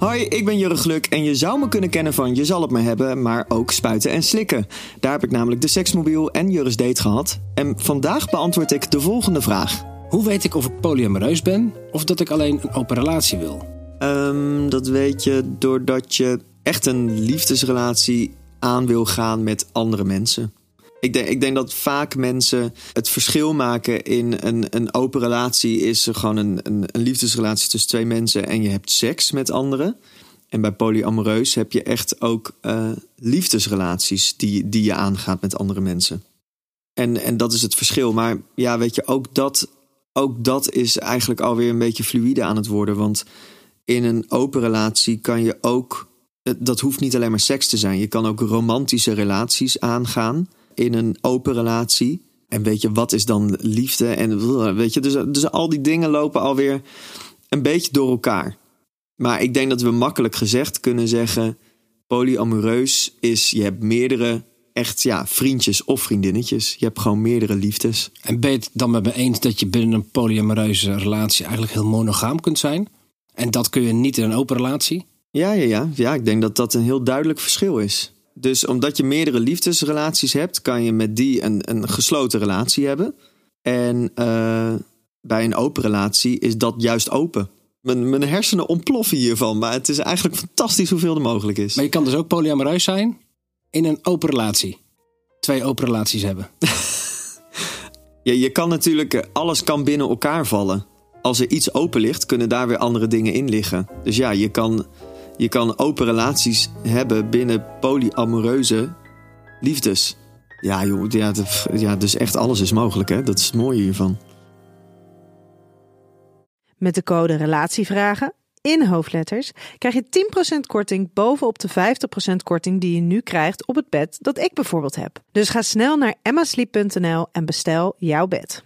Hoi, ik ben Jurre Gluk en je zou me kunnen kennen van Je zal het me hebben, maar ook spuiten en slikken. Daar heb ik namelijk de seksmobiel en Jurre's date gehad. En vandaag beantwoord ik de volgende vraag. Hoe weet ik of ik polyamoreus ben of dat ik alleen een open relatie wil? Ehm, dat weet je doordat je echt een liefdesrelatie aan wil gaan met andere mensen. Ik denk, ik denk dat vaak mensen het verschil maken in een, een open relatie is gewoon een, een, een liefdesrelatie tussen twee mensen en je hebt seks met anderen. En bij polyamoreus heb je echt ook eh, liefdesrelaties die, die je aangaat met andere mensen. En, en dat is het verschil. Maar ja, weet je, ook dat, ook dat is eigenlijk alweer een beetje fluïde aan het worden. Want in een open relatie kan je ook. Dat hoeft niet alleen maar seks te zijn. Je kan ook romantische relaties aangaan in een open relatie. En weet je, wat is dan liefde? En weet je, dus, dus al die dingen lopen alweer een beetje door elkaar. Maar ik denk dat we makkelijk gezegd kunnen zeggen: polyamoreus is je hebt meerdere echt ja, vriendjes of vriendinnetjes. Je hebt gewoon meerdere liefdes. En ben je het dan met me eens dat je binnen een polyamoreuze relatie eigenlijk heel monogaam kunt zijn? En dat kun je niet in een open relatie? Ja, ja, ja. ja ik denk dat dat een heel duidelijk verschil is. Dus omdat je meerdere liefdesrelaties hebt, kan je met die een, een gesloten relatie hebben. En uh, bij een open relatie is dat juist open. Mijn, mijn hersenen ontploffen hiervan, maar het is eigenlijk fantastisch hoeveel er mogelijk is. Maar je kan dus ook polyamoreus zijn in een open relatie. Twee open relaties hebben. ja, je kan natuurlijk, alles kan binnen elkaar vallen. Als er iets open ligt, kunnen daar weer andere dingen in liggen. Dus ja, je kan je kan open relaties hebben binnen polyamoreuze liefdes. Ja, joh, ja, ja, dus echt alles is mogelijk, hè? Dat is het mooie hiervan. Met de code Relatievragen in hoofdletters krijg je 10% korting bovenop de 50% korting die je nu krijgt op het bed dat ik bijvoorbeeld heb. Dus ga snel naar emmasleep.nl en bestel jouw bed.